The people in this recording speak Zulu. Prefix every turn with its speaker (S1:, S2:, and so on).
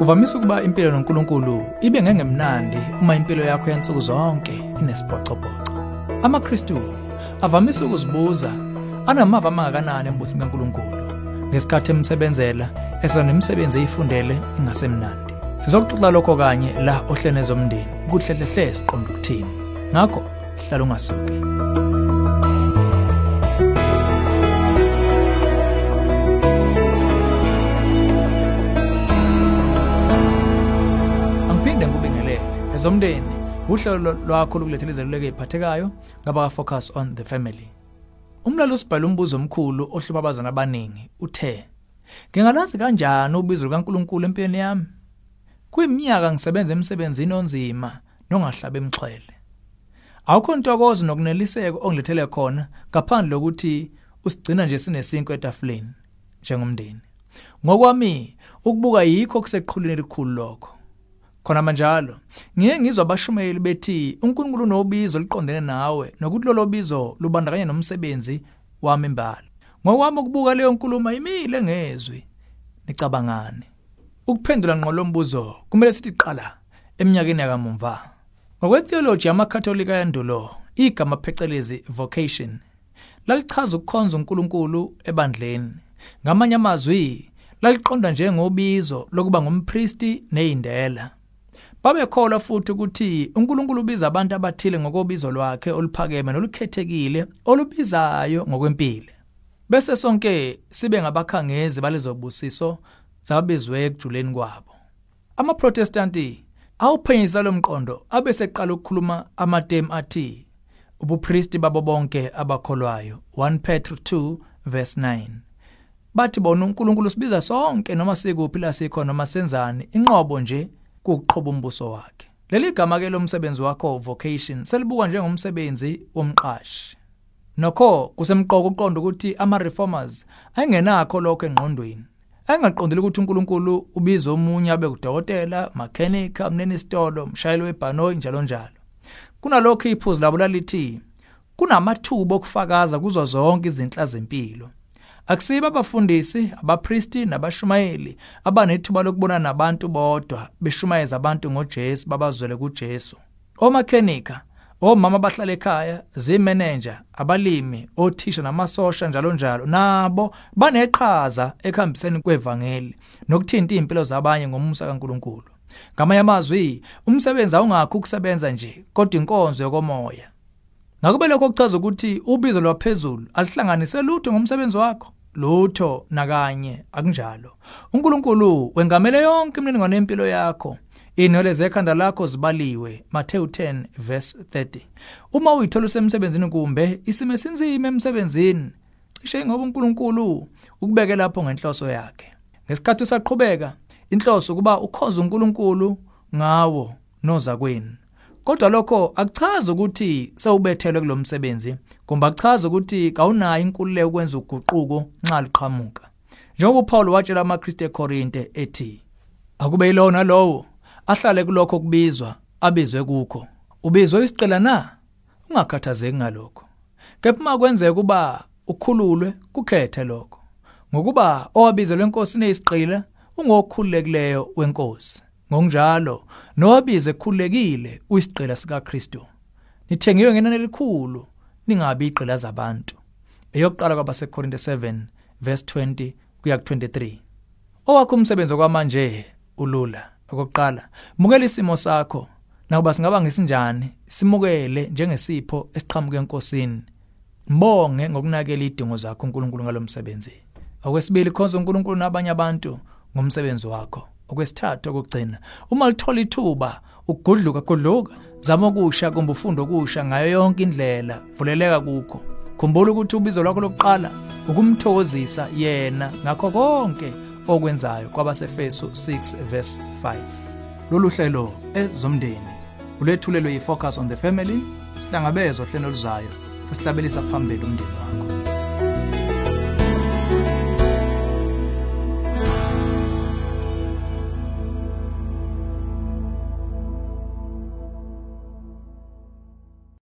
S1: Kuvamise ukuba impilo noNkulunkulu ibe ngengemnandi uma impilo yakho yansuku zonke inesibhocobhoco. AmaKristu avamise ukuzibuza anamava amangakanani embusweni kaNkulunkulu ngesikhathi emsebenzela esanemisebenzi eyifundele ingasemnandi. Sizokuxoxa lokho kanye la ohlene zomndeni ukuhlehle siqonda ukuthini. Ngakho hlala ungasuki. Ngikubingelele. Ezomndeni uhlelo lwakho lokulethela izeluleko eziphathekayo ngaba ka focus on the family. Umlalo usibhala umbuzo omkhulu ohlupha abazana abaningi uthe Ngingalazi kanjani ubizo likaNkuluNkulu empilweni yami? Kuyiminyaka ngisebenza emsebenzini onzima nongahlabe emxhwele. Awukho intokozo nokuneliseko ongilethele khona ngaphandle lokuthi usigcina nje sinesinkwe etafuleni njengomndeni. Ngokwami ukubuka yikho kuseqhulwini elikhulu lokho. Khona manjalo, ngiye ngizwa abashumeli bethi uNkulunkulu unobizo liqondene nawe nokuthi lolo bizo lubandakanya nomsebenzi wami imbali. Ngokwami ukubuka leyo nkulumo imile ngezwi. Nicabangani? Ukuphendula ngqo lombuzo kumele sithi qala eminyakeni yakamumva. Ngokwetheology yamakatholika yandulo, igama phecelezi vocation lalichaza ukukhonza uNkulunkulu ebandleni. Ngamanye amazwi, laliqonda njengobizo lokuba ngumpristi nezindela. Babekholwa futhi ukuthi uNkulunkulu ubiza abantu abathile ngokobizo lwakhe oluphakeme nolukhethekile olubizayo ngokwempilo. Bese sonke sibe ngabakhangezi balezobusiso zabizwe ekujuleni kwabo. AmaProtestanti awuphenyisa lo mqondo abese eqala ukukhuluma amatemu athi ubupristi babo bonke abakholwayo 1 Petru 2 verse 9 bathi bona uNkulunkulu sibiza sonke noma sikuphi la sikho noma senzani inqobo nje kuqhoba umbuso wakhe. Leli gama ke lomsebenzi wakho vocation selibuka njengomsebenzi womqashi. Nokho kusemqoko uqonda ukuthi ama reformers ayingenakho lokho engqondweni. Ayingaqondile ukuthi uNkulunkulu ubiza omunye abe udokotela mechanic amnene isitolo umshayeli webhanoyi njalo njalo. Kunalokho iphuzu labo lalithi kunamathuba okufakaza kuzo zonke izinhla zempilo. Akusiba abafundisi abapristi nabashumayeli abanethuba lokubona nabantu bodwa beshumayeza abantu ngoJesu babazwele kuJesu. Omakhenika omama abahlala ekhaya zimeneja abalimi othisha namasosha njalo njalo nabo baneqhaza ekhambiseni kwevangeli nokuthinta impilo zabanye ngomusa kaNkuluNkulu. Ngamanye amazwi umsebenzi awungakho ukusebenza nje kodwa inkonzo yokomoya. Ngakube lokho kuchaza ukuthi ubizo lwaphezulu alihlanganise lutho ngomsebenzi wakho. Lutho nakanye akunjalo. uNkulunkulu wengamele yonke imininingwane yempilo yakho inwele zekhanda lakho zibaliwe Matthew 10 verse 30 uma uyithola usemsebenzini kumbe isime sinzima emsebenzini cishe ngoba uNkulunkulu ukubeke lapho ngenhloso yakhe. Ngesikhathi usaqhubeka inhloso kuba ukhoza uNkulunkulu ngawo noza kwenu. Kodwa lokho akuchazi ukuthi sewubethelwe kulomsebenzi kumbe akuchazi ukuthi kawunayo inkululeko ukwenza uguquko nxa liqhamuka. Njengoba uPaul watshela amaKristu eKorinte ethi akube yilona lowo ahlale kulokho kubizwa abizwe kukho. Ubizwe isiqela na? Ungakhathazeki ngalokho. Kepha uma kwenzeka kuba ukhululwe kukhethe lokho. Ngokuba owabizelwe inkosi neyisiqila ungokhululekileyo wenkosi. Ngokunjalo nowabize khulekile uyisiqela sika Kristu nithengiwe ngenani elikhulu ningabi iqela zabantu. Eyokuqala kwabaseKorinte 7 verse 20 kuya ku23 owakho umsebenzi kwamanje ulula. Okokuqala mukela isimo sakho. Nakuba singaba ngesinjani simukele njengesipho esiqhamuke enkosini. Mbonge ngokunakela idingo zakho uNkulunkulu ngalomsebenzi okwesibili khonza uNkulunkulu nabanye abantu ngomsebenzi wakho. Okwesithathu okugcina. Uma lithola ithuba ugudluka gudluka zama ukusha kumbe ufundo okusha ngayo yonke indlela vuleleka kukho. Khumbula ukuthi ubizo lwakho lokuqala ukumthokozisa yena ngakho konke okwenzayo kwabasefeso 6 verse 5 lolu hlelo ezomndeni ulethulelwe yifocus on the family sihlangabezwa hlelo luzayo sesihlabelisa phambili umndeni wakho.